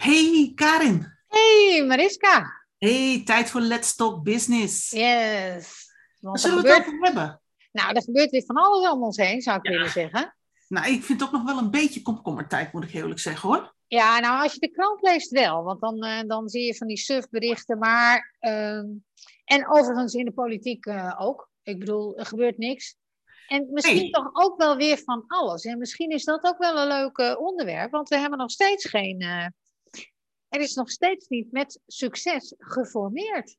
Hey Karin. Hey Mariska. Hey, tijd voor Let's Talk Business. Yes. Waar zullen we het over hebben? Nou, er gebeurt weer van alles om ons heen, zou ik willen zeggen. Nou, ik vind het ook nog wel een beetje komkommertijd, moet ik eerlijk zeggen hoor. Ja, nou, als je de krant leest wel, want dan, eh, dan zie je van die surfberichten. Maar, ehm, en overigens in de politiek eh, ook. Ik bedoel, er gebeurt niks. En misschien toch ook wel weer van alles. En misschien is dat ook wel een leuk eh, onderwerp, want we hebben nog steeds geen. Er is nog steeds niet met succes geformeerd.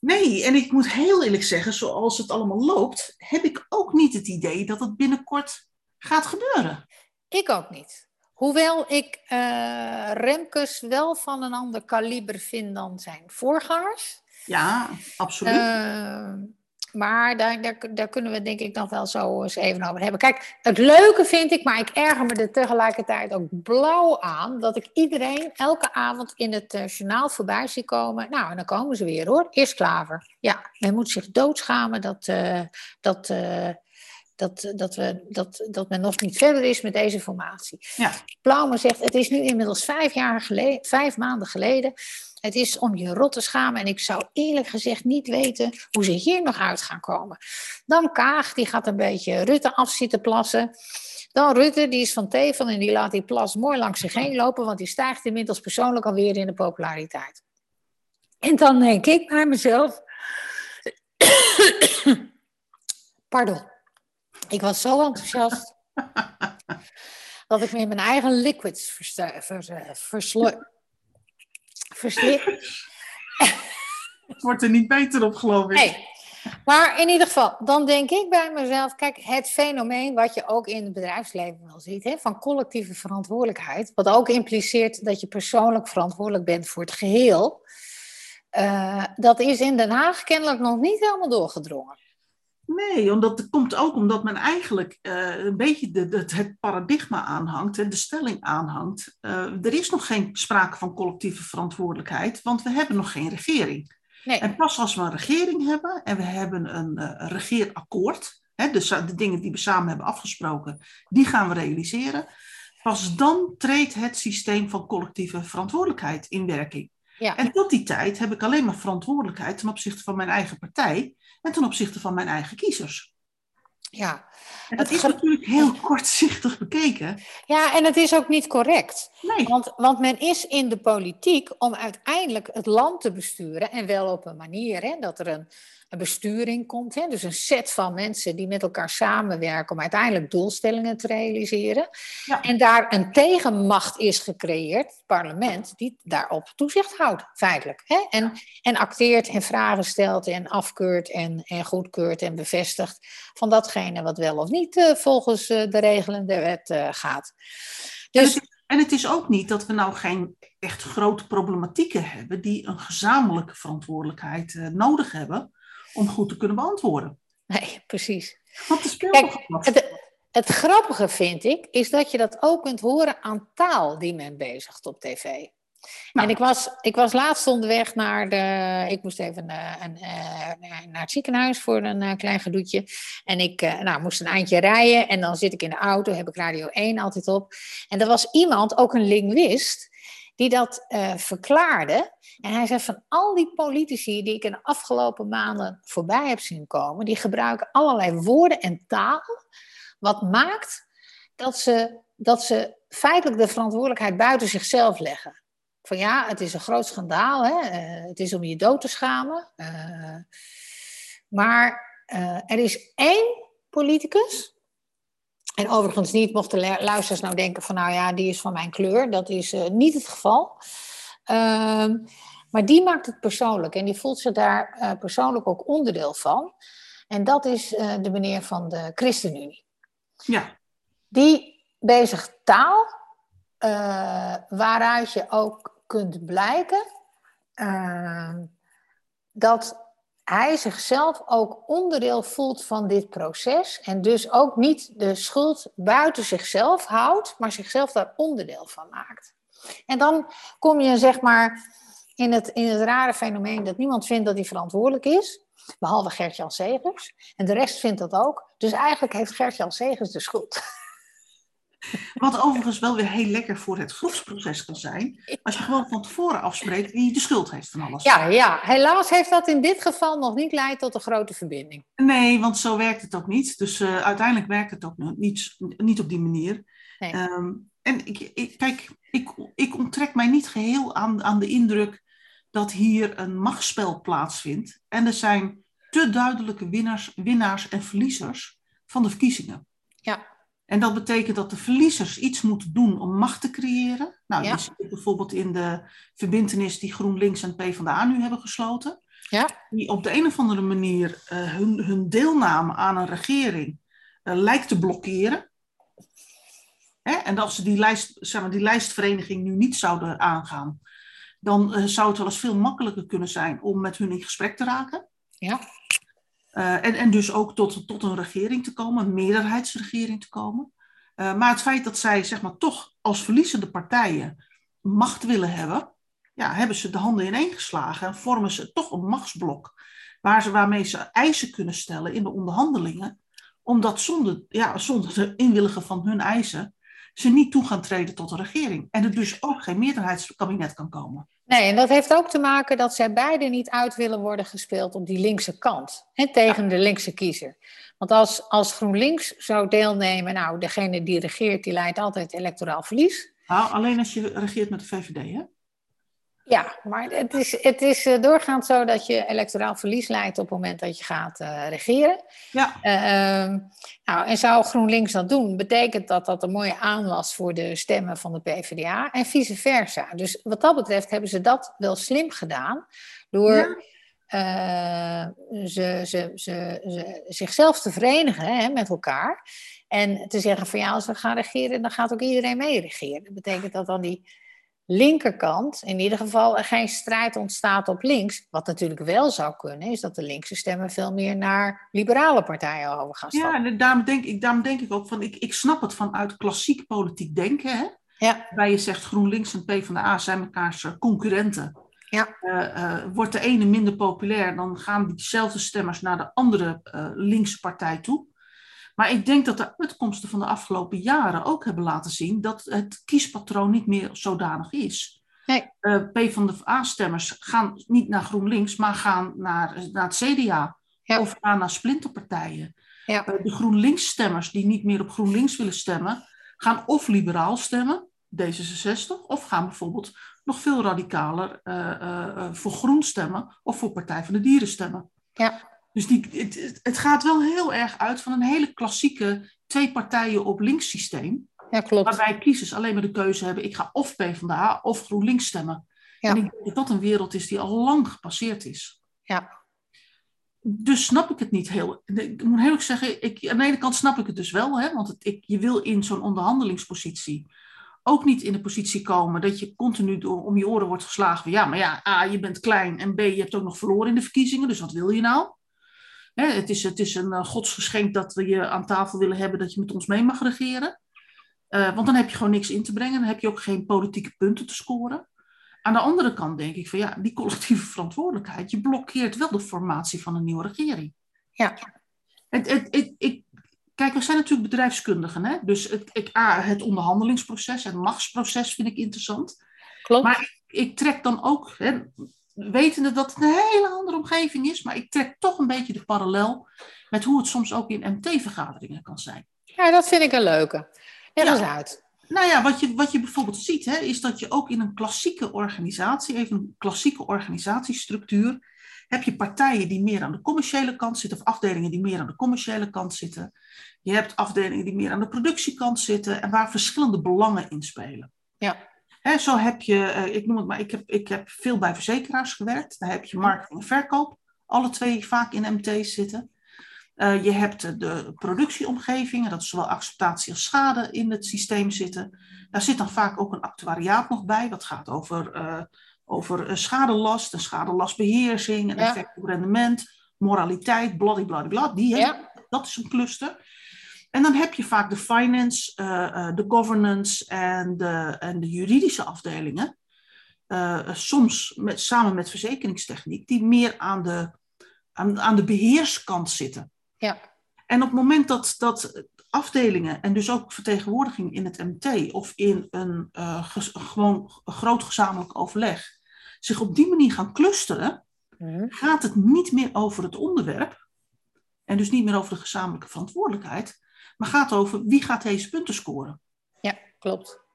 Nee, en ik moet heel eerlijk zeggen, zoals het allemaal loopt, heb ik ook niet het idee dat het binnenkort gaat gebeuren. Ik ook niet. Hoewel ik eh, Remkes wel van een ander kaliber vind dan zijn voorgangers. Ja, absoluut. Eh, maar daar, daar, daar kunnen we denk ik nog wel zo eens even over hebben. Kijk, het leuke vind ik, maar ik erger me er tegelijkertijd ook blauw aan, dat ik iedereen elke avond in het eh, journaal voorbij zie komen. Nou, en dan komen ze weer hoor. Eerst Klaver. Ja, men moet zich doodschamen dat, eh, dat, eh, dat, dat, we, dat, dat men nog niet verder is met deze formatie. ja. Plaume zegt, het is nu inmiddels vijf, jaar geleden, vijf maanden geleden. Het is om je rot te schamen. En ik zou eerlijk gezegd niet weten hoe ze hier nog uit gaan komen. Dan Kaag, die gaat een beetje Rutte af zitten plassen. Dan Rutte, die is van Tevel en die laat die plas mooi langs zich heen lopen. Want die stijgt inmiddels persoonlijk alweer in de populariteit. En dan denk ik bij mezelf... Pardon. Ik was zo enthousiast dat ik me in mijn eigen liquids eh, verslo- Het wordt er niet beter op, geloof ik. Nee. Maar in ieder geval, dan denk ik bij mezelf, kijk, het fenomeen wat je ook in het bedrijfsleven wel ziet, hè, van collectieve verantwoordelijkheid, wat ook impliceert dat je persoonlijk verantwoordelijk bent voor het geheel, eh, dat is in Den Haag kennelijk nog niet helemaal doorgedrongen. Nee, omdat het komt ook omdat men eigenlijk eh, een beetje de, de- het paradigma aanhangt, de stelling aanhangt. Eh, er is nog geen sprake van collectieve verantwoordelijkheid, want we hebben nog geen regering. Nee, En pas als we een regering hebben en we hebben een eh, regeerakkoord, hè, de, sa- de dingen die we samen hebben afgesproken, die gaan we realiseren. Pas dan treedt het systeem van collectieve verantwoordelijkheid in werking. ja. En tot die tijd heb ik alleen maar verantwoordelijkheid ten opzichte van mijn eigen partij en ten opzichte van mijn eigen kiezers. ja. En dat is natuurlijk heel kortzichtig bekeken. ja, en het is ook niet correct. Nee, Want, want men is in de politiek om uiteindelijk het land te besturen. En wel op een manier hè, dat er een besturing komt. Hè, dus een set van mensen die met elkaar samenwerken om uiteindelijk doelstellingen te realiseren. Ja. En daar een tegenmacht is gecreëerd, het parlement, die daarop toezicht houdt, feitelijk. Hè? En, en acteert en vragen stelt en afkeurt en, en goedkeurt en bevestigt van datgene wat wel of niet eh, volgens eh, de wet eh, gaat. en, Dus het is, en het is ook niet dat we nou geen echt grote problematieken hebben die een gezamenlijke verantwoordelijkheid nodig hebben om goed te kunnen beantwoorden. Nee, precies. Kijk, wat. Het, het grappige vind ik, is dat je dat ook kunt horen aan taal die men bezigt op tv. Nou. En ik was, ik was laatst onderweg naar de. Ik moest even eh, een, eh, naar het ziekenhuis voor een eh, klein gedoetje. En ik nou, moest een eindje rijden. En dan zit ik in de auto, heb ik Radio 1 altijd op. En er was iemand, ook een linguist, die dat eh, verklaarde. En hij zei van al die politici die ik in de afgelopen maanden voorbij heb zien komen, die gebruiken allerlei woorden en taal, wat maakt dat ze, dat ze feitelijk de verantwoordelijkheid buiten zichzelf leggen. Van ja, het is een groot schandaal, hè? eh, het is om je dood te schamen. eh, maar er is één politicus, en overigens niet, mochten lu- luisteraars nou denken van nou ja, die is van mijn kleur. Dat is eh, niet het geval. Ehm, maar die maakt het persoonlijk en die voelt zich daar eh, persoonlijk ook onderdeel van. En dat is eh, de meneer van de ChristenUnie. Ja, Die bezigt taal waaruit je ook kunt blijken eh, dat hij zichzelf ook onderdeel voelt van dit proces en dus ook niet de schuld buiten zichzelf houdt, maar zichzelf daar onderdeel van maakt. En dan kom je zeg maar in het, in het rare fenomeen dat niemand vindt dat hij verantwoordelijk is, behalve Gert-Jan Segers. En de rest vindt dat ook. Dus eigenlijk heeft Gert-Jan Segers de schuld. Wat overigens wel weer heel lekker voor het groepsproces kan zijn. Als je gewoon van tevoren afspreekt wie de schuld heeft van alles. Ja, ja, helaas heeft dat in dit geval nog niet geleid tot een grote verbinding. Nee, want zo werkt het ook niet. Dus uh, uiteindelijk werkt het ook niet, niet op die manier. Nee. Um, en ik, ik, kijk, ik, ik onttrek mij niet geheel aan, aan de indruk dat hier een machtsspel plaatsvindt. En er zijn te duidelijke winnaars, winnaars en verliezers van de verkiezingen. Ja. En dat betekent dat de verliezers iets moeten doen om macht te creëren. Nou, ja. ziet bijvoorbeeld in de verbindenis die GroenLinks en PvdA nu hebben gesloten. Ja. Die op de een of andere manier uh, hun, hun deelname aan een regering uh, lijkt te blokkeren. Hè? En als ze die, lijst, zeg maar, die lijstvereniging nu niet zouden aangaan, dan uh, zou het wel eens veel makkelijker kunnen zijn om met hun in gesprek te raken. Ja. Uh, en, en dus ook tot, tot een regering te komen, een meerderheidsregering te komen. Uh, maar het feit dat zij zeg maar, toch als verliezende partijen macht willen hebben, ja, hebben ze de handen ineengeslagen en vormen ze toch een machtsblok waar ze, waarmee ze eisen kunnen stellen in de onderhandelingen, omdat zonder, ja, zonder de inwilligen van hun eisen ze niet toe gaan treden tot een regering. En er dus ook geen meerderheidskabinet kan komen. Nee, en dat heeft ook te maken dat zij beide niet uit willen worden gespeeld op die linkse kant, hè, tegen ja. de linkse kiezer. Want als, als GroenLinks zou deelnemen, nou, degene die regeert, die leidt altijd electoraal verlies. Nou, alleen als je regeert met de VVD, hè? Ja, maar het is, het is uh, doorgaand zo dat je electoraal verlies leidt op het moment dat je gaat uh, regeren. Ja. Uh, nou, en zou GroenLinks dat doen, betekent dat dat een mooie aanwas voor de stemmen van de PvdA en vice versa. Dus wat dat betreft hebben ze dat wel slim gedaan door ja. ze, ze, ze, ze, zichzelf te verenigen hè, met elkaar. En te zeggen van ja, als we gaan regeren, dan gaat ook iedereen mee regeren. Dat betekent dat dan die linkerkant in ieder geval er geen strijd ontstaat op links. Wat natuurlijk wel zou kunnen, is dat de linkse stemmen veel meer naar liberale partijen over gaan stappen. Ja, en daarom denk ik, daarom denk ik ook van, ik, ik snap het vanuit klassiek politiek denken. Hè? Ja. Waarbij je zegt GroenLinks en PvdA zijn mekaars concurrenten. Ja. Uh, uh, wordt de ene minder populair, dan gaan diezelfde stemmers naar de andere uh, linkse partij toe. Maar ik denk dat de uitkomsten van de afgelopen jaren ook hebben laten zien dat het kiespatroon niet meer zodanig is. Nee. Uh, P van de A-stemmers gaan niet naar GroenLinks, maar gaan naar, naar het CDA ja. of gaan naar splinterpartijen. Ja. Uh, de GroenLinks-stemmers die niet meer op GroenLinks willen stemmen, gaan of liberaal stemmen, D66, of gaan bijvoorbeeld nog veel radicaler uh, voor Groen stemmen of voor Partij van de Dieren stemmen. Ja. Dus die, het, het, gaat wel heel erg uit van een hele klassieke twee partijen op links systeem. Ja, klopt. Waarbij kiezers alleen maar de keuze hebben, ik ga of PvdA of GroenLinks stemmen. Ja. En ik denk dat dat een wereld is die al lang gepasseerd is. Ja. Dus snap ik het niet heel. Ik moet heel eerlijk zeggen, ik, aan de ene kant snap ik het dus wel. Hè, want het, ik, je wil in zo'n onderhandelingspositie ook niet in de positie komen dat je continu door, om je oren wordt geslagen van ja, maar ja, A, je bent klein en B, je hebt ook nog verloren in de verkiezingen, dus wat wil je nou? Hè, het, is, het is een uh, godsgeschenk dat we je aan tafel willen hebben dat je met ons mee mag regeren. Uh, want dan heb je gewoon niks in te brengen, dan heb je ook geen politieke punten te scoren. Aan de andere kant denk ik van ja, die collectieve verantwoordelijkheid, je blokkeert wel de formatie van een nieuwe regering. Ja. Het, het, het, ik, kijk, we zijn natuurlijk bedrijfskundigen, hè? dus het, ik, A, het onderhandelingsproces, het machtsproces vind ik interessant. Klopt. Maar ik, ik trek dan ook, hè, wetende dat het een hele andere omgeving is, maar ik trek toch een beetje de parallel met hoe het soms ook in MT-vergaderingen kan zijn. Ja, dat vind ik een leuke. Leg eens Ja. uit. Nou ja, wat je, wat je bijvoorbeeld ziet, hè, is dat je ook in een klassieke organisatie, even een klassieke organisatiestructuur, heb je partijen die meer aan de commerciële kant zitten, of afdelingen die meer aan de commerciële kant zitten. Je hebt afdelingen die meer aan de productiekant zitten en waar verschillende belangen in spelen. Ja. Zo heb je, eh, ik noem het maar, ik heb, ik heb veel bij verzekeraars gewerkt. Daar heb je marketing en verkoop, alle twee vaak in MT's zitten. Uh, je hebt de productieomgeving, dat is zowel acceptatie als schade in het systeem zitten. Daar zit dan vaak ook een actuariaat nog bij, wat gaat over, uh, over schadelast en schadelastbeheersing en Ja. effect op rendement, moraliteit, bladibladibla. Die Ja. Dat is een cluster. En dan heb je vaak de finance, uh, uh, de governance en de, en de juridische afdelingen. Uh, soms met, samen met verzekeringstechniek, die meer aan de, aan, aan de beheerskant zitten. Ja. En op het moment dat, dat afdelingen en dus ook vertegenwoordiging in het MT of in een gewoon groot gezamenlijk overleg zich op die manier gaan clusteren, mhm. gaat het niet meer over het onderwerp en dus niet meer over de gezamenlijke verantwoordelijkheid, maar gaat over wie gaat deze punten scoren. Ja, klopt.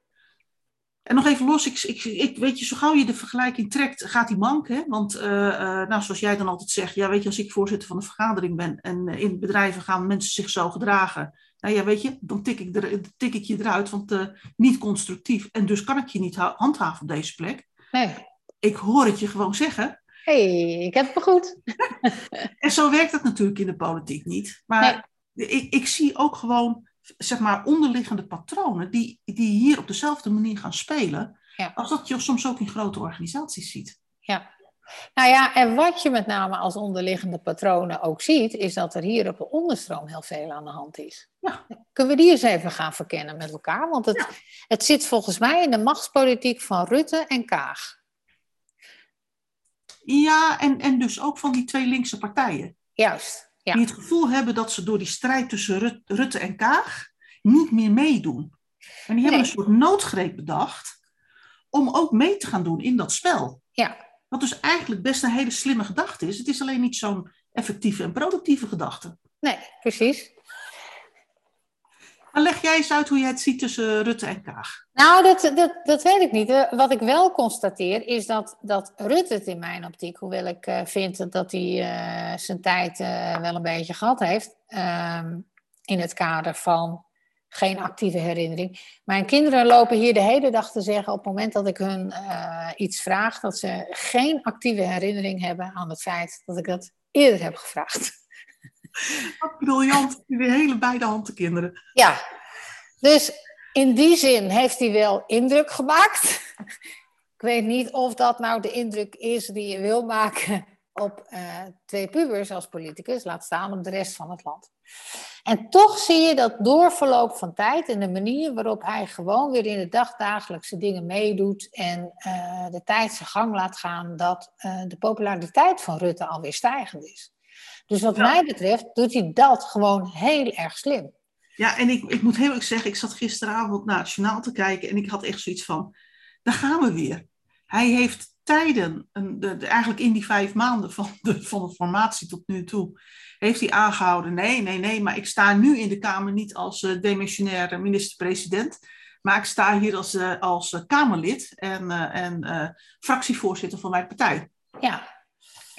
En nog even los, ik, ik, ik, weet je, zo gauw je de vergelijking trekt, gaat die mank. Hè? Want uh, uh, nou, zoals jij dan altijd zegt, ja, weet je, als ik voorzitter van een vergadering ben en uh, in bedrijven gaan mensen zich zo gedragen, nou ja, weet je, dan tik ik, er, tik ik je eruit, want niet constructief. En dus kan ik je niet handhaven op deze plek. Nee. Ik hoor het je gewoon zeggen. hey, ik heb het goed. en zo werkt dat natuurlijk in de politiek niet. Maar ik, ik zie ook gewoon zeg maar, onderliggende patronen die, die hier op dezelfde manier gaan spelen, ja. als dat je soms ook in grote organisaties ziet. Ja. Nou ja, en wat je met name als onderliggende patronen ook ziet, is dat er hier op de onderstroom heel veel aan de hand is. Ja. Kunnen we die eens even gaan verkennen met elkaar? Want het, het zit volgens mij in de machtspolitiek van Rutte en Kaag. Ja, en, en dus ook van die twee linkse partijen. Juist. Ja. Die het gevoel hebben dat ze door die strijd tussen Rutte en Kaag niet meer meedoen. En die hebben een soort noodgreep bedacht om ook mee te gaan doen in dat spel. Ja. Wat dus eigenlijk best een hele slimme gedachte is. Het is alleen niet zo'n effectieve en productieve gedachte. Nee, precies. Maar leg jij eens uit hoe je het ziet tussen Rutte en Kaag. Nou, dat, dat, dat weet ik niet. Eh, wat ik wel constateer is dat, dat Rutte het in mijn optiek, hoewel ik uh, vind dat hij uh, zijn tijd wel een beetje gehad heeft, ehm, in het kader van geen actieve herinnering. Mijn kinderen lopen hier de hele dag te zeggen op het moment dat ik hun iets vraag, dat ze geen actieve herinnering hebben aan het feit dat ik dat eerder heb gevraagd. Wat briljant, weer hele beide handen kinderen. Ja, dus in die zin heeft hij wel indruk gemaakt. Ik weet niet of dat nou de indruk is die je wil maken op uh, twee pubers als politicus, laat staan op de rest van het land. En toch zie je dat door verloop van tijd en de manier waarop hij gewoon weer in de dagdagelijkse dingen meedoet en uh, de tijd zijn gang laat gaan, dat uh, de populariteit van Rutte alweer stijgend is. Dus wat mij betreft doet hij dat gewoon heel erg slim. Ja, en ik, ik moet heel erg zeggen, ik zat gisteravond naar het journaal te kijken en ik had echt zoiets van, daar gaan we weer. Hij heeft tijden, de, de, eigenlijk in die vijf maanden van de, van de formatie tot nu toe, heeft hij aangehouden, nee, nee, nee, maar ik sta nu in de Kamer niet als uh, demissionaire minister-president, maar ik sta hier als, uh, als uh, Kamerlid en, uh, en fractievoorzitter van mijn partij. Ja,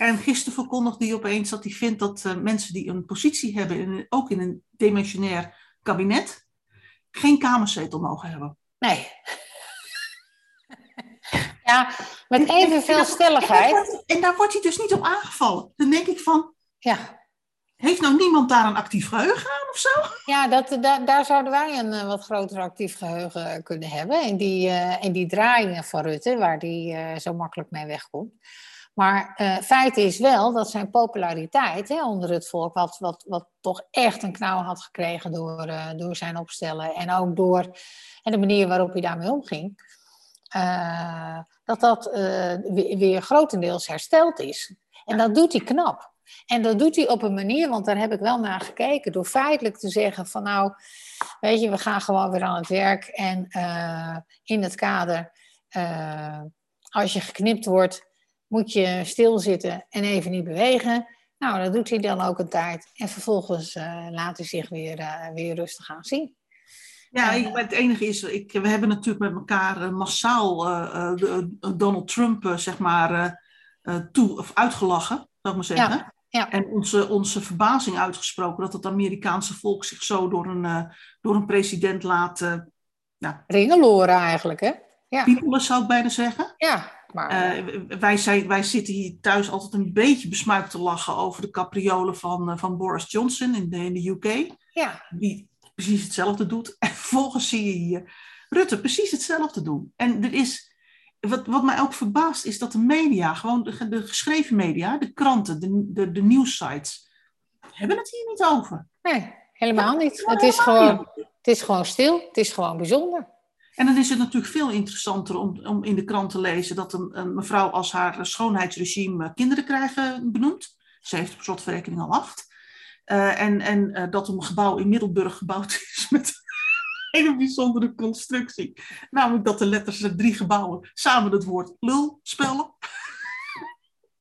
en gisteren verkondigde hij opeens dat hij vindt dat uh, mensen die een positie hebben, in, ook in een dimensionair kabinet, geen kamerzetel mogen hebben. Nee. ja, met evenveel stelligheid. En daar wordt hij dus niet op aangevallen. Dan denk ik van, ja. heeft nou niemand daar een actief geheugen aan of zo? Ja, dat, daar, daar zouden wij een uh, wat groter actief geheugen kunnen hebben. In die, uh, in die draaiingen van Rutte, waar die zo makkelijk mee wegkomt. Maar uh, feit is wel dat zijn populariteit hè, onder het volk, wat, wat, wat toch echt een knauw had gekregen door, uh, door zijn opstellen en ook door en de manier waarop hij daarmee omging, uh, dat dat weer, weer grotendeels hersteld is. En dat doet hij knap. En dat doet hij op een manier, want daar heb ik wel naar gekeken, door feitelijk te zeggen van nou, weet je, we gaan gewoon weer aan het werk en in het kader, als je geknipt wordt, moet je stilzitten en even niet bewegen. Nou, dat doet hij dan ook een tijd. En vervolgens uh, laat hij zich weer, uh, weer rustig aan zien. Ja, ik, het enige is, ik, we hebben natuurlijk met elkaar uh, massaal Donald Trump, zeg maar, toe, of uitgelachen, zou ik maar zeggen. Ja, ja. En onze, onze verbazing uitgesproken dat het Amerikaanse volk zich zo door een, door een president laat... ja, Ringeloren eigenlijk, hè? Ja. Piepelen zou ik bijna zeggen. Ja, maar... Uh, wij, zijn, wij zitten hier thuis altijd een beetje besmuikt te lachen over de capriolen van, uh, van Boris Johnson in de, in de UK. Ja. Die precies hetzelfde doet. En vervolgens zie je hier Rutte precies hetzelfde doen. En er is, wat, wat mij ook verbaast is dat de media, gewoon de, de geschreven media, de kranten, de, de, de nieuwssites, hebben het hier niet over. Nee, helemaal niet. Het is, gewoon, het is gewoon stil. Het is gewoon bijzonder. En dan is het natuurlijk veel interessanter om, om in de krant te lezen dat een, een mevrouw als haar schoonheidsregime kinderen krijgen benoemd. Ze heeft op slotverrekening al acht. Uh, en en uh, dat een gebouw in Middelburg gebouwd is met een hele bijzondere constructie. Namelijk dat de letters de drie gebouwen samen het woord lul spellen.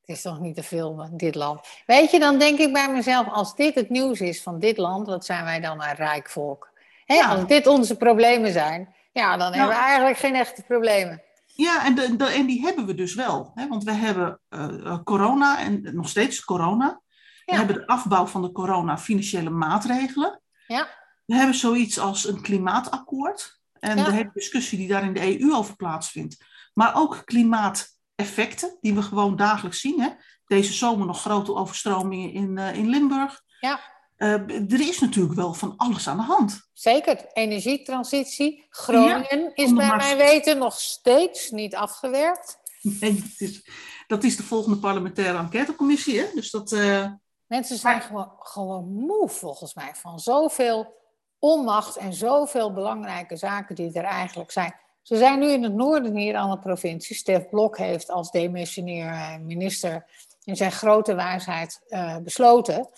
Het is toch niet te filmen, dit land. Weet je, dan denk ik bij mezelf, als dit het nieuws is van dit land, wat zijn wij dan een rijk volk? Hè, ja. Als dit onze problemen zijn, ja, dan hebben we eigenlijk geen echte problemen. Ja, en, de, de, en die hebben we dus wel. Hè? Want we hebben uh, corona en nog steeds corona. We hebben de afbouw van de corona financiële maatregelen. Ja. We hebben zoiets als een klimaatakkoord. En de hele discussie die daar in de EU over plaatsvindt. Maar ook klimaateffecten, die we gewoon dagelijks zien. Hè? Deze zomer nog grote overstromingen in, uh, in Limburg. Ja. Uh, er is natuurlijk wel van alles aan de hand. Zeker, energietransitie. Groningen ja, is bij mijn weten nog steeds niet afgewerkt. Nee, dat is, dat is de volgende parlementaire enquêtecommissie. Hè? Dus dat, uh... Mensen zijn maar... gewoon, gewoon moe volgens mij van zoveel onmacht en zoveel belangrijke zaken die er eigenlijk zijn. Ze zijn nu in het noorden hier aan de provincie. Stef Blok heeft als demissionair minister in zijn grote wijsheid uh, besloten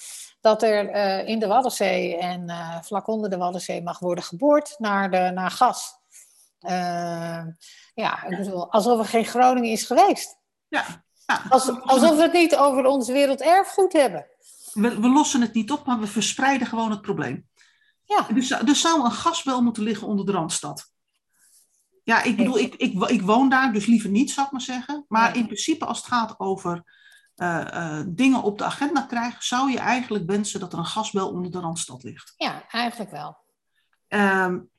dat er uh, in de Waddenzee en uh, vlak onder de Waddenzee mag worden geboord naar, de, naar gas. Uh, ja, ik bedoel, alsof er geen Groningen is geweest. Ja. ja. Als, alsof we het niet over ons werelderfgoed hebben. We, we, lossen het niet op, maar we verspreiden gewoon het probleem. Ja. Dus er zou een gasbel moeten liggen onder de Randstad. Ja, ik bedoel, ik, ik, ik woon daar, dus liever niet, zou ik maar zeggen. Maar in principe, als het gaat over uh, uh, dingen op de agenda krijgen, zou je eigenlijk wensen dat er een gasbel onder de Randstad ligt. Ja, eigenlijk wel. Um,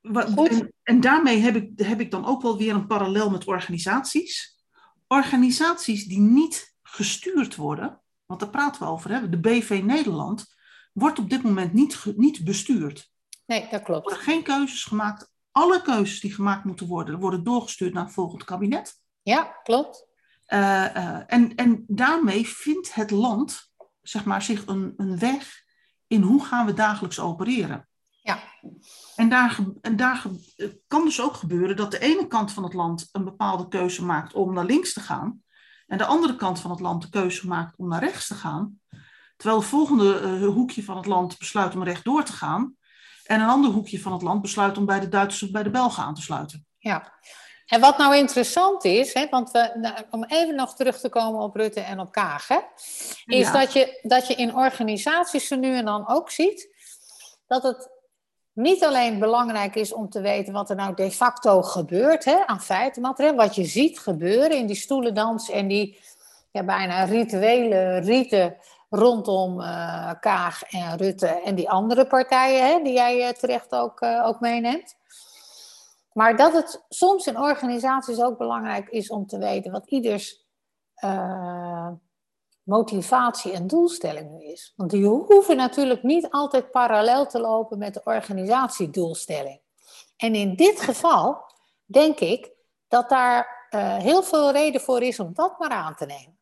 en, en, daarmee heb ik, heb ik dan ook wel weer een parallel met organisaties. Organisaties die niet gestuurd worden, want daar praten we over, hè? de BV Nederland, wordt op dit moment niet, niet bestuurd. Nee, dat klopt. Er worden geen keuzes gemaakt. Alle keuzes die gemaakt moeten worden, worden doorgestuurd naar het volgend kabinet. Ja, klopt. Uh, uh, en, en daarmee vindt het land zeg maar, zich een, een weg in hoe gaan we dagelijks opereren. Ja. En daar, en daar kan dus ook gebeuren dat de ene kant van het land een bepaalde keuze maakt om naar links te gaan. En de andere kant van het land de keuze maakt om naar rechts te gaan. Terwijl het volgende uh, hoekje van het land besluit om rechtdoor te gaan. En een ander hoekje van het land besluit om bij de Duitsers of bij de Belgen aan te sluiten. Ja, en wat nou interessant is, hè, want we, nou, om even nog terug te komen op Rutte en op Kaag, hè, is ja. dat, je, dat je in organisaties er nu en dan ook ziet dat het niet alleen belangrijk is om te weten wat er nou de facto gebeurt hè, aan feitenmateriaal, wat je ziet gebeuren in die stoelendans en die ja, bijna rituele rieten rondom uh, Kaag en Rutte en die andere partijen hè, die jij uh, terecht ook, uh, ook meeneemt. Maar dat het soms in organisaties ook belangrijk is om te weten wat ieders uh, motivatie en doelstelling nu is. Want die hoeven natuurlijk niet altijd parallel te lopen met de organisatiedoelstelling. En in dit geval denk ik dat daar uh, heel veel reden voor is om dat maar aan te nemen.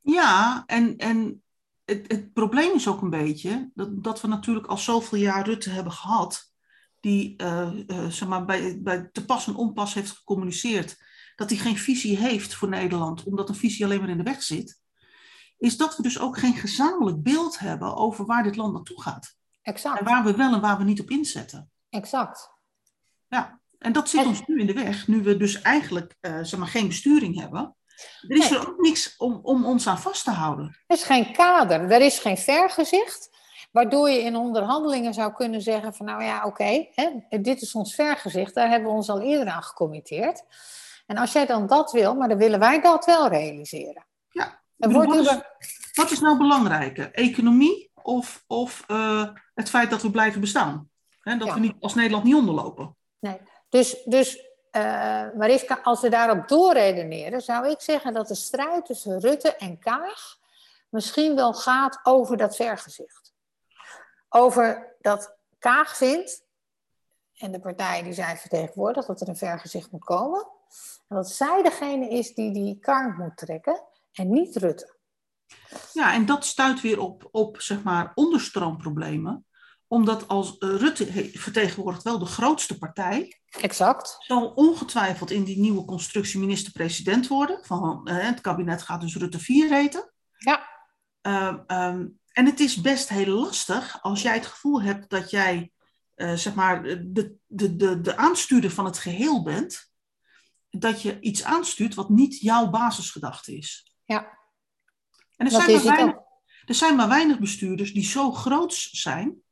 Ja, en, en het, het probleem is ook een beetje dat, dat we natuurlijk al zoveel jaar Rutte hebben gehad die uh, uh, zeg maar bij, bij te pas en onpas heeft gecommuniceerd dat hij geen visie heeft voor Nederland, omdat een visie alleen maar in de weg zit, is dat we dus ook geen gezamenlijk beeld hebben over waar dit land naartoe gaat. Exact. En waar we wel en waar we niet op inzetten. Exact. Ja, en dat zit en... ons nu in de weg, nu we dus eigenlijk uh, zeg maar, geen besturing hebben. Er is nee. er ook niks om, om ons aan vast te houden. Er is geen kader, er is geen vergezicht. Waardoor je in onderhandelingen zou kunnen zeggen van nou ja, oké, okay, dit is ons vergezicht, daar hebben we ons al eerder aan gecommitteerd. En als jij dan dat wil, maar dan willen wij dat wel realiseren. Ja, bedoel, wat, is, wat, is, nou belangrijker? Economie of, of uh, het feit dat we blijven bestaan? Dat ja. we niet, als Nederland niet onderlopen. Nee, dus, dus uh, Mariska, als we daarop doorredeneren, zou ik zeggen dat de strijd tussen Rutte en Kaag misschien wel gaat over dat vergezicht over dat Kaag vindt, en de partij die zij vertegenwoordigt, dat er een vergezicht moet komen. En dat zij degene is die die kar moet trekken en niet Rutte. Ja, en dat stuit weer op, op zeg maar, onderstroomproblemen. Omdat als Rutte vertegenwoordigt wel de grootste partij. Exact. Zal ongetwijfeld in die nieuwe constructie minister-president worden. Van, uh, het kabinet gaat dus Rutte 4 heten. Ja. Uh, um, En het is best heel lastig als jij het gevoel hebt dat jij, uh, zeg maar, de, de, de, de aanstuurder van het geheel bent, dat je iets aanstuurt wat niet jouw basisgedachte is. Ja. En er, zijn maar, weinig, er zijn maar weinig bestuurders die zo groot zijn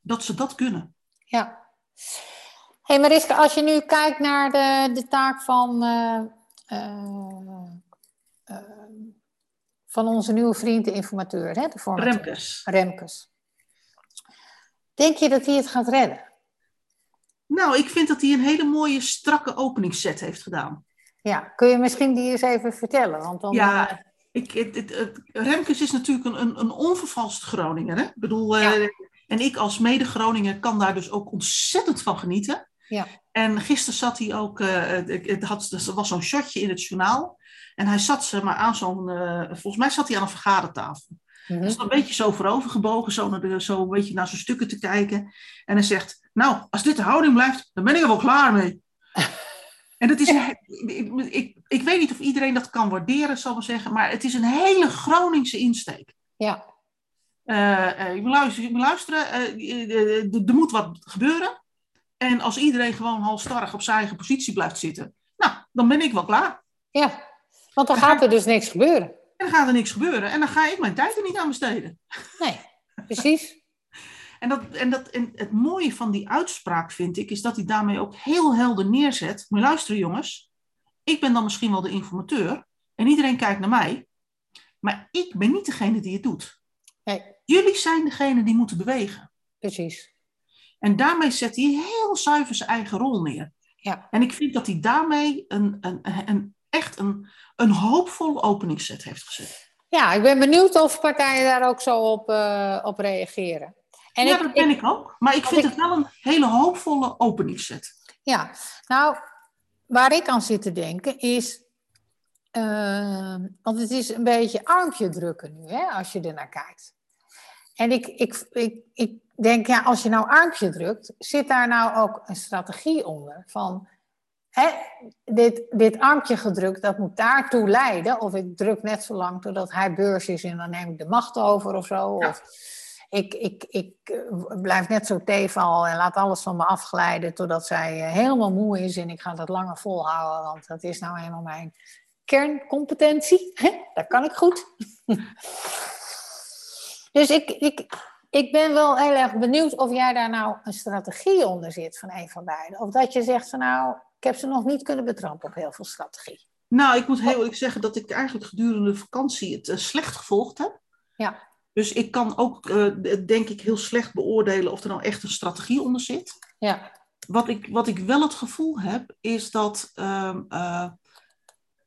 dat ze dat kunnen. Ja. hey Mariska, als je nu kijkt naar de, de taak van, uh, uh, van onze nieuwe vriend, de informateur, hè, de formateur. Remkes. Remkes. Denk je dat hij het gaat redden? Nou, ik vind dat hij een hele mooie, strakke openingsset heeft gedaan. Ja, kun je misschien die eens even vertellen? Want dan, ja, uh... ik, het, het, Remkes is natuurlijk een, een, een onvervalst Groninger. Hè? Ik bedoel, ja. uh, en ik als mede-Groninger kan daar dus ook ontzettend van genieten. Ja. En gisteren zat hij ook, uh, het had, er was zo'n shotje in het journaal. En hij zat ze maar aan zo'n, volgens mij zat hij aan een vergadertafel. Mm -hmm. Dus een beetje zo voorover gebogen, zo, naar de, zo een beetje naar zijn stukken te kijken. En hij zegt, nou, als dit de houding blijft, dan ben ik er wel klaar mee. en dat is, ik, ik, ik, weet niet of iedereen dat kan waarderen, zal ik maar zeggen, maar het is een hele Groningse insteek. Ja. Uh, uh, je moet luisteren, je moet luisteren uh, er moet wat gebeuren. En als iedereen gewoon halstarrig op zijn eigen positie blijft zitten, nou, dan ben ik wel klaar. Ja, want dan, dan gaat er dus niks gebeuren. En dan gaat er niks gebeuren. En dan ga ik mijn tijd er niet aan besteden. Nee, precies. en, dat, en, dat, en het mooie van die uitspraak vind ik, is dat hij daarmee ook heel helder neerzet. Maar luisteren jongens, ik ben dan misschien wel de informateur. En iedereen kijkt naar mij. Maar ik ben niet degene die het doet. Nee. Jullie zijn degene die moeten bewegen. Precies. En daarmee zet hij heel zuiver zijn eigen rol neer. Ja. En ik vind dat hij daarmee een, een, een, echt een, een hoopvolle openingsset heeft gezet. Ja, ik ben benieuwd of partijen daar ook zo op, uh, op reageren. En ja, ik, dat ben ik, ik, ook. Maar ik vind ik, het wel een hele hoopvolle openingsset. Ja, nou, waar ik aan zit te denken is... Uh, want het is een beetje armpje drukken nu, hè, als je er naar kijkt. En ik, ik, ik, ik denk, ja, als je nou armpje drukt, zit daar nou ook een strategie onder? Van, hè, dit, dit armpje gedrukt, dat moet daartoe leiden. Of ik druk net zo lang totdat hij beurs is en dan neem ik de macht over of zo. Ja. Of ik, ik, ik blijf net zo teval en laat alles van me afglijden totdat zij helemaal moe is en ik ga dat langer volhouden, want dat is nou helemaal mijn kerncompetentie. Dat kan ik goed. Dus ik, ik, ik ben wel heel erg benieuwd of jij daar nou een strategie onder zit van een van beiden. Of dat je zegt van nou, ik heb ze nog niet kunnen betrappen op heel veel strategie. Nou, ik moet heel eerlijk zeggen dat ik eigenlijk gedurende de vakantie het uh, slecht gevolgd heb. Ja. Dus ik kan ook, uh, denk ik, heel slecht beoordelen of er nou echt een strategie onder zit. Ja. Wat ik, wat ik wel het gevoel heb, is dat, uh, uh,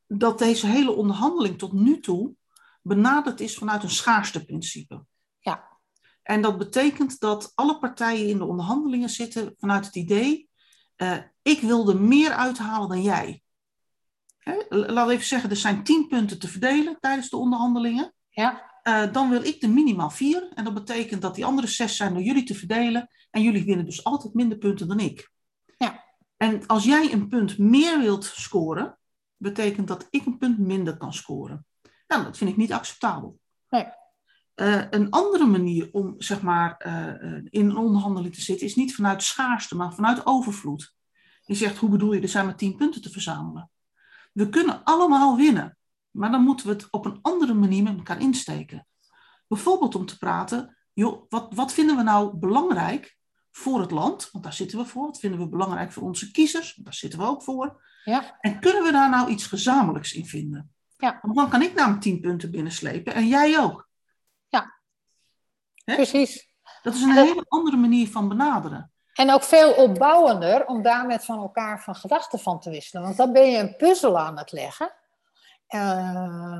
dat deze hele onderhandeling tot nu toe benaderd is vanuit een schaarsteprincipe. Ja. En dat betekent dat alle partijen in de onderhandelingen zitten vanuit het idee, uh, ik wil er meer uithalen dan jij. Hè? Laat even zeggen, er zijn tien punten te verdelen tijdens de onderhandelingen. Ja. Uh, dan wil ik er minimaal vier. En dat betekent dat die andere zes zijn door jullie te verdelen. En jullie winnen dus altijd minder punten dan ik. Ja. En als jij een punt meer wilt scoren, betekent dat ik een punt minder kan scoren. Nou, dat vind ik niet acceptabel. Nee. Uh, een andere manier om zeg maar, uh, in een onderhandeling te zitten is niet vanuit schaarste, maar vanuit overvloed. Je zegt, hoe bedoel je, er zijn maar tien punten te verzamelen. We kunnen allemaal winnen, maar dan moeten we het op een andere manier met elkaar insteken. Bijvoorbeeld om te praten, joh, wat, wat vinden we nou belangrijk voor het land? Want daar zitten we voor. Wat vinden we belangrijk voor onze kiezers? Want daar zitten we ook voor. Ja. En kunnen we daar nou iets gezamenlijks in vinden? Ja. Want dan kan ik namelijk tien punten binnenslepen en jij ook. Precies. Dat is een dat... hele andere manier van benaderen. En ook veel opbouwender om daar met van elkaar van gedachten van te wisselen. Want dan ben je een puzzel aan het leggen. Uh,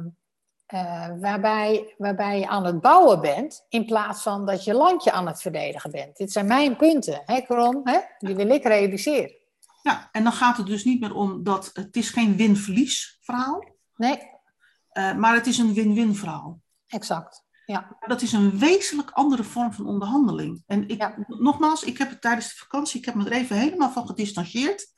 uh, waarbij, waarbij je aan het bouwen bent, in plaats van dat je landje aan het verdedigen bent. Dit zijn mijn punten, hè, Coron? Hè? Die wil ik realiseren. Ja, en dan gaat het dus niet meer om dat het is geen win-verlies verhaal. Nee. Uh, maar het is een win-win verhaal. Exact. Ja. Dat is een wezenlijk andere vorm van onderhandeling. En ik, ja. nogmaals, ik heb het tijdens de vakantie, ik heb me er even helemaal van gedistanceerd.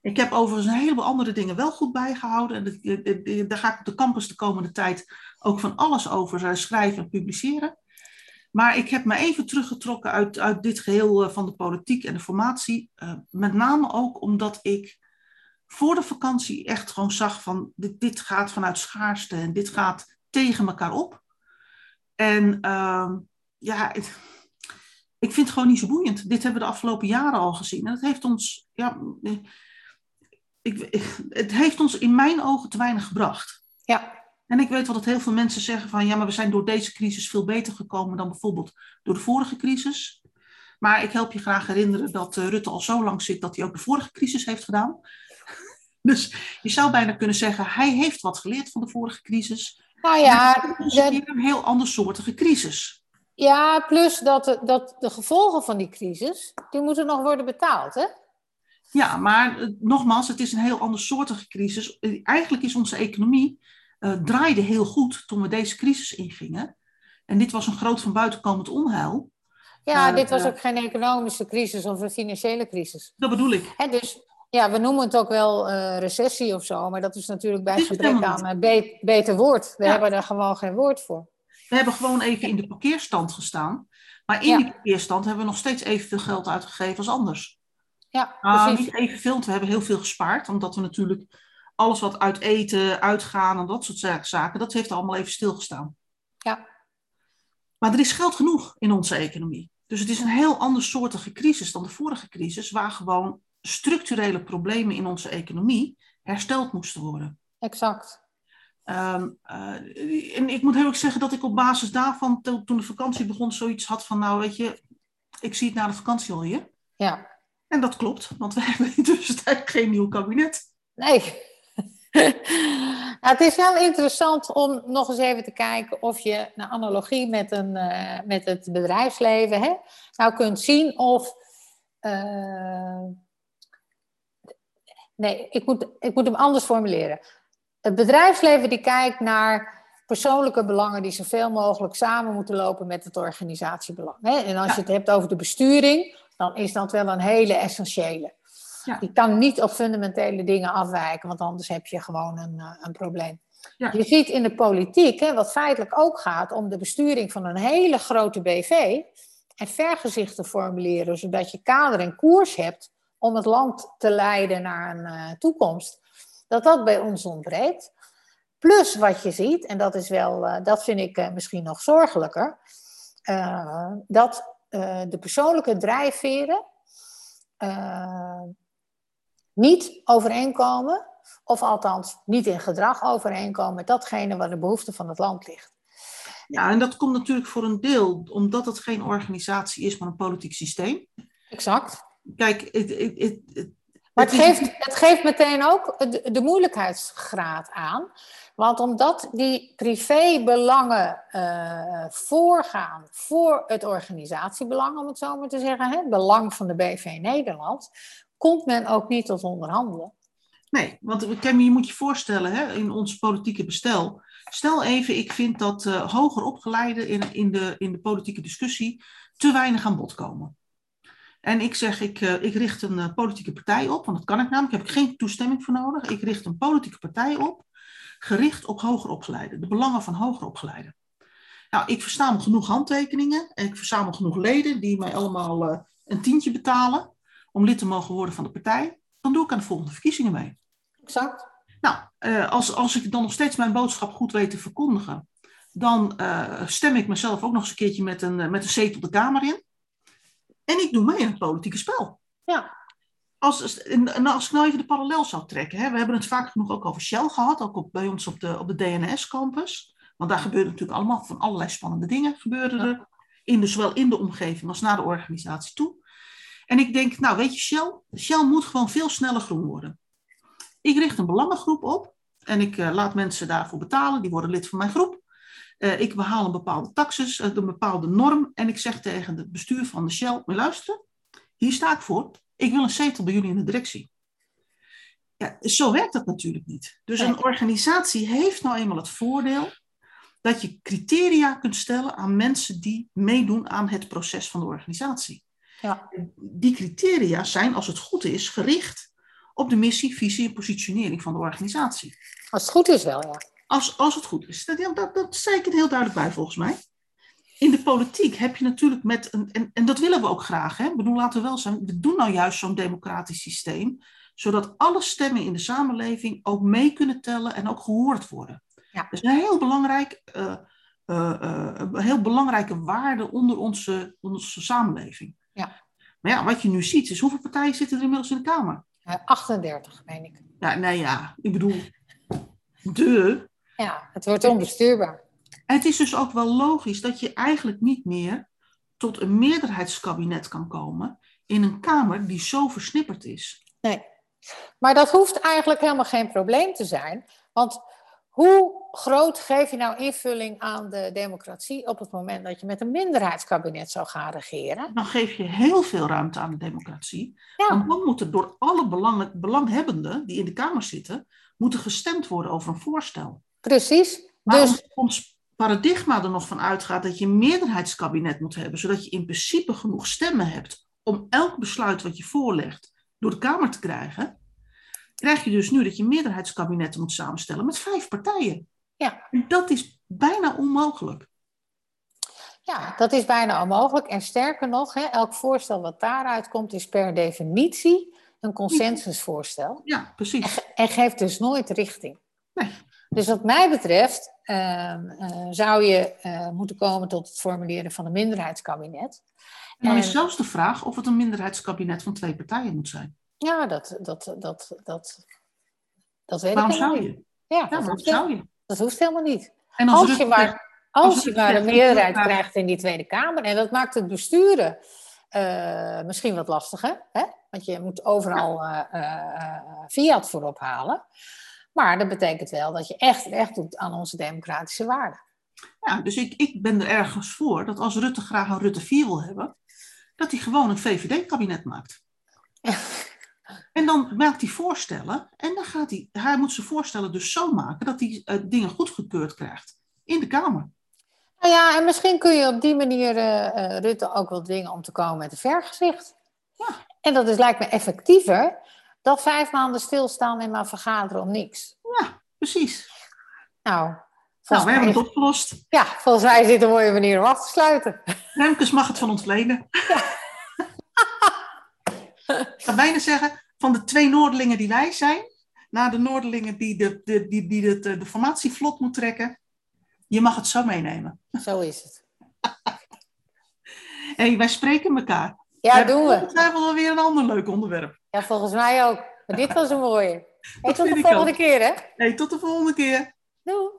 Ik heb overigens een heleboel andere dingen wel goed bijgehouden. En daar ga ik op de campus de komende tijd ook van alles over schrijven en publiceren. Maar ik heb me even teruggetrokken uit, uit dit geheel eh, van de politiek en de formatie. Uh, met name ook omdat ik voor de vakantie echt gewoon zag van dit, dit gaat vanuit schaarste en dit gaat tegen elkaar op. En uh, ja, het, ik vind het gewoon niet zo boeiend. Dit hebben we de afgelopen jaren al gezien. En het heeft ons, ja, ik, het heeft ons in mijn ogen te weinig gebracht. Ja. En ik weet wel dat heel veel mensen zeggen van ja, maar we zijn door deze crisis veel beter gekomen dan bijvoorbeeld door de vorige crisis. Maar ik help je graag herinneren dat uh, Rutte al zo lang zit dat hij ook de vorige crisis heeft gedaan. dus je zou bijna kunnen zeggen, hij heeft wat geleerd van de vorige crisis. Nou ja, het is een heel andersoortige crisis. Ja, plus dat de, dat de gevolgen van die crisis, die moeten nog worden betaald, hè? Ja, maar uh, nogmaals, het is een heel andersoortige crisis. Uh, eigenlijk is onze economie uh, draaide heel goed toen we deze crisis ingingen. En dit was een groot van buitenkomend onheil. Ja, dit was ook geen economische crisis of een financiële crisis. Dat bedoel ik. Dus ja, we noemen het ook wel recessie of zo, maar dat is natuurlijk bij gebrek aan be beter woord. We ja. hebben daar gewoon geen woord voor. We hebben gewoon even in de parkeerstand gestaan. Maar in ja. die parkeerstand hebben we nog steeds evenveel geld uitgegeven als anders. Ja, uh, niet evenveel, want we hebben heel veel gespaard. Omdat we natuurlijk alles wat uit eten, uitgaan en dat soort zaken, dat heeft allemaal even stilgestaan. Ja. Maar er is geld genoeg in onze economie. Dus het is een heel andersoortige crisis dan de vorige crisis, waar gewoon structurele problemen in onze economie hersteld moesten worden. Exact. Um, uh, en ik moet heel erg zeggen dat ik op basis daarvan, to, toen de vakantie begon, zoiets had van, nou weet je, ik zie het na de vakantie alweer. Ja. En dat klopt, want we hebben in de tussentijd geen nieuw kabinet. Nee. nou, het is wel interessant om nog eens even te kijken of je een analogie met, een, uh, met het bedrijfsleven hè, nou kunt zien of. Uh, nee, ik moet, ik moet hem anders formuleren. Het bedrijfsleven die kijkt naar persoonlijke belangen die zoveel mogelijk samen moeten lopen met het organisatiebelang. Hè? En als je het hebt over de besturing, dan is dat wel een hele essentiële. Ja. Die kan niet op fundamentele dingen afwijken, want anders heb je gewoon een, uh, een probleem. Ja. Je ziet in de politiek, hè, wat feitelijk ook gaat om de besturing van een hele grote BV en vergezichten formuleren, zodat je kader en koers hebt om het land te leiden naar een uh, toekomst, dat dat bij ons ontbreekt. Plus wat je ziet, en dat, is wel, uh, dat vind ik uh, misschien nog zorgelijker, dat de persoonlijke drijfveren niet overeenkomen, of althans niet in gedrag overeenkomen met datgene waar de behoefte van het land ligt. Ja, en dat komt natuurlijk voor een deel omdat het geen organisatie is, maar een politiek systeem. Exact. Kijk, het, het, het, het maar het geeft, het geeft meteen ook de, de moeilijkheidsgraad aan. Want omdat die privébelangen uh, voorgaan voor het organisatiebelang, om het zo maar te zeggen, het belang van de BV Nederland, komt men ook niet tot onderhandelen. Nee, want Kemmy, je moet je voorstellen, hè, in ons politieke bestel. Stel even, ik vind dat uh, hoger opgeleiden in, in, de, in de politieke discussie te weinig aan bod komen. En ik zeg, ik, uh, ik richt een uh, politieke partij op, want dat kan ik namelijk, daar heb ik geen toestemming voor nodig. Ik richt een politieke partij op, gericht op hoger opgeleiden, de belangen van hoger opgeleiden. Nou, ik verzamel genoeg handtekeningen en ik verzamel genoeg leden die mij allemaal uh, een tientje betalen om lid te mogen worden van de partij. Dan doe ik aan de volgende verkiezingen mee. Exact. Nou, als, als ik dan nog steeds mijn boodschap goed weet te verkondigen, dan uh, stem ik mezelf ook nog eens een keertje met een, met een zetel de Kamer in. En ik doe mee in het politieke spel. Ja. Als, en als ik nou even de parallel zou trekken. Hè, we hebben het vaak genoeg ook over Shell gehad. Ook op, bij ons op de, op de DNS-campus. Want daar gebeuren natuurlijk allemaal van allerlei spannende dingen. Gebeuren er. In de, zowel in de omgeving als naar de organisatie toe. En ik denk, nou weet je, Shell, Shell moet gewoon veel sneller groen worden. Ik richt een belangengroep op. En ik uh, laat mensen daarvoor betalen. Die worden lid van mijn groep. Uh, ik behaal een bepaalde taxes, uh, een bepaalde norm. En ik zeg tegen het bestuur van de Shell, maar luisteren, hier sta ik voor. Ik wil een zetel bij jullie in de directie. Ja, zo werkt dat natuurlijk niet. Dus een organisatie heeft nou eenmaal het voordeel dat je criteria kunt stellen aan mensen die meedoen aan het proces van de organisatie. Ja. Die criteria zijn, als het goed is, gericht op de missie, visie en positionering van de organisatie. Als het goed is wel, ja. Als, als het goed is. Dat, dat, dat zei ik het heel duidelijk bij, volgens mij. in de politiek heb je natuurlijk met, een, en, en dat willen we ook graag, hè? Ik bedoel, laten we wel zijn, we doen nou juist zo'n democratisch systeem, zodat alle stemmen in de samenleving ook mee kunnen tellen en ook gehoord worden. Ja. Dat is een heel belangrijk, uh, uh, uh, een heel belangrijke waarde onder onze, onze samenleving. Ja. Maar ja, wat je nu ziet, is hoeveel partijen zitten er inmiddels in de Kamer? 38, meen ik. Ja, nou ja, ik bedoel, de. Ja, het wordt onbestuurbaar. En het is dus ook wel logisch dat je eigenlijk niet meer tot een meerderheidskabinet kan komen in een Kamer die zo versnipperd is. Nee, maar dat hoeft eigenlijk helemaal geen probleem te zijn. Want hoe groot geef je nou invulling aan de democratie op het moment dat je met een minderheidskabinet zou gaan regeren? Dan geef je heel veel ruimte aan de democratie. Ja. Want dan moet er door alle belang, belanghebbenden die in de Kamer zitten, moeten gestemd worden over een voorstel. Precies. Maar Dus ons, paradigma er nog van uitgaat dat je een meerderheidskabinet moet hebben, zodat je in principe genoeg stemmen hebt om elk besluit wat je voorlegt door de Kamer te krijgen, krijg je dus nu dat je meerderheidskabinetten moet samenstellen met vijf partijen. Ja. En dat is bijna onmogelijk. ja, dat is bijna onmogelijk. En sterker nog, hè, elk voorstel wat daaruit komt is per definitie een consensusvoorstel. Ja, precies. En geeft dus nooit richting. Nee. Dus wat mij betreft ehm, eh, zou je eh, moeten komen tot het formuleren van een minderheidskabinet. En dan is zelfs de vraag of het een minderheidskabinet van twee partijen moet zijn. Ja, dat, dat, dat, dat, dat weet Waarom ik zou niet. je? Ja, Ja, dat, waarom zou je? dat hoeft helemaal niet. En Als, Rutte je maar, als als je maar een meerderheid krijgt in die Tweede Kamer. En dat maakt het besturen eh, misschien wat lastiger. Hè? Want je moet overal fiat voorop halen. Maar dat betekent wel dat je echt recht doet aan onze democratische waarden. Ja, dus ik, ik ben er ergens voor dat als Rutte graag een Rutte 4 wil hebben, dat hij gewoon een VVD-kabinet maakt. En dan maakt hij voorstellen en dan gaat hij, hij moet zijn voorstellen dus zo maken dat hij eh, dingen goedgekeurd krijgt in de Kamer. Nou ja, en misschien kun je op die manier eh, eh, Rutte ook wel dwingen om te komen met een vergezicht. Ja. En dat is, lijkt me effectiever dan vijf maanden stilstaan en maar vergaderen om niks. Ja, precies. Nou, Nou, volgens, we hebben het opgelost. ja, volgens mij is dit een mooie manier om af te sluiten. Remkes mag het van ons lenen. Ik zou bijna zeggen, van de twee Noorderlingen die wij zijn, naar de Noorderlingen die de, de, die, die de, de, de formatie vlot moet trekken, je mag het zo meenemen. Zo is het. Hey, wij spreken elkaar. Ja, hebben doen we. ongetwijfeld wel weer een ander leuk onderwerp. Ja, volgens mij ook. Maar dit was een mooie. Hey, tot de volgende ook. keer, hè? Hey, tot de volgende keer. Doei.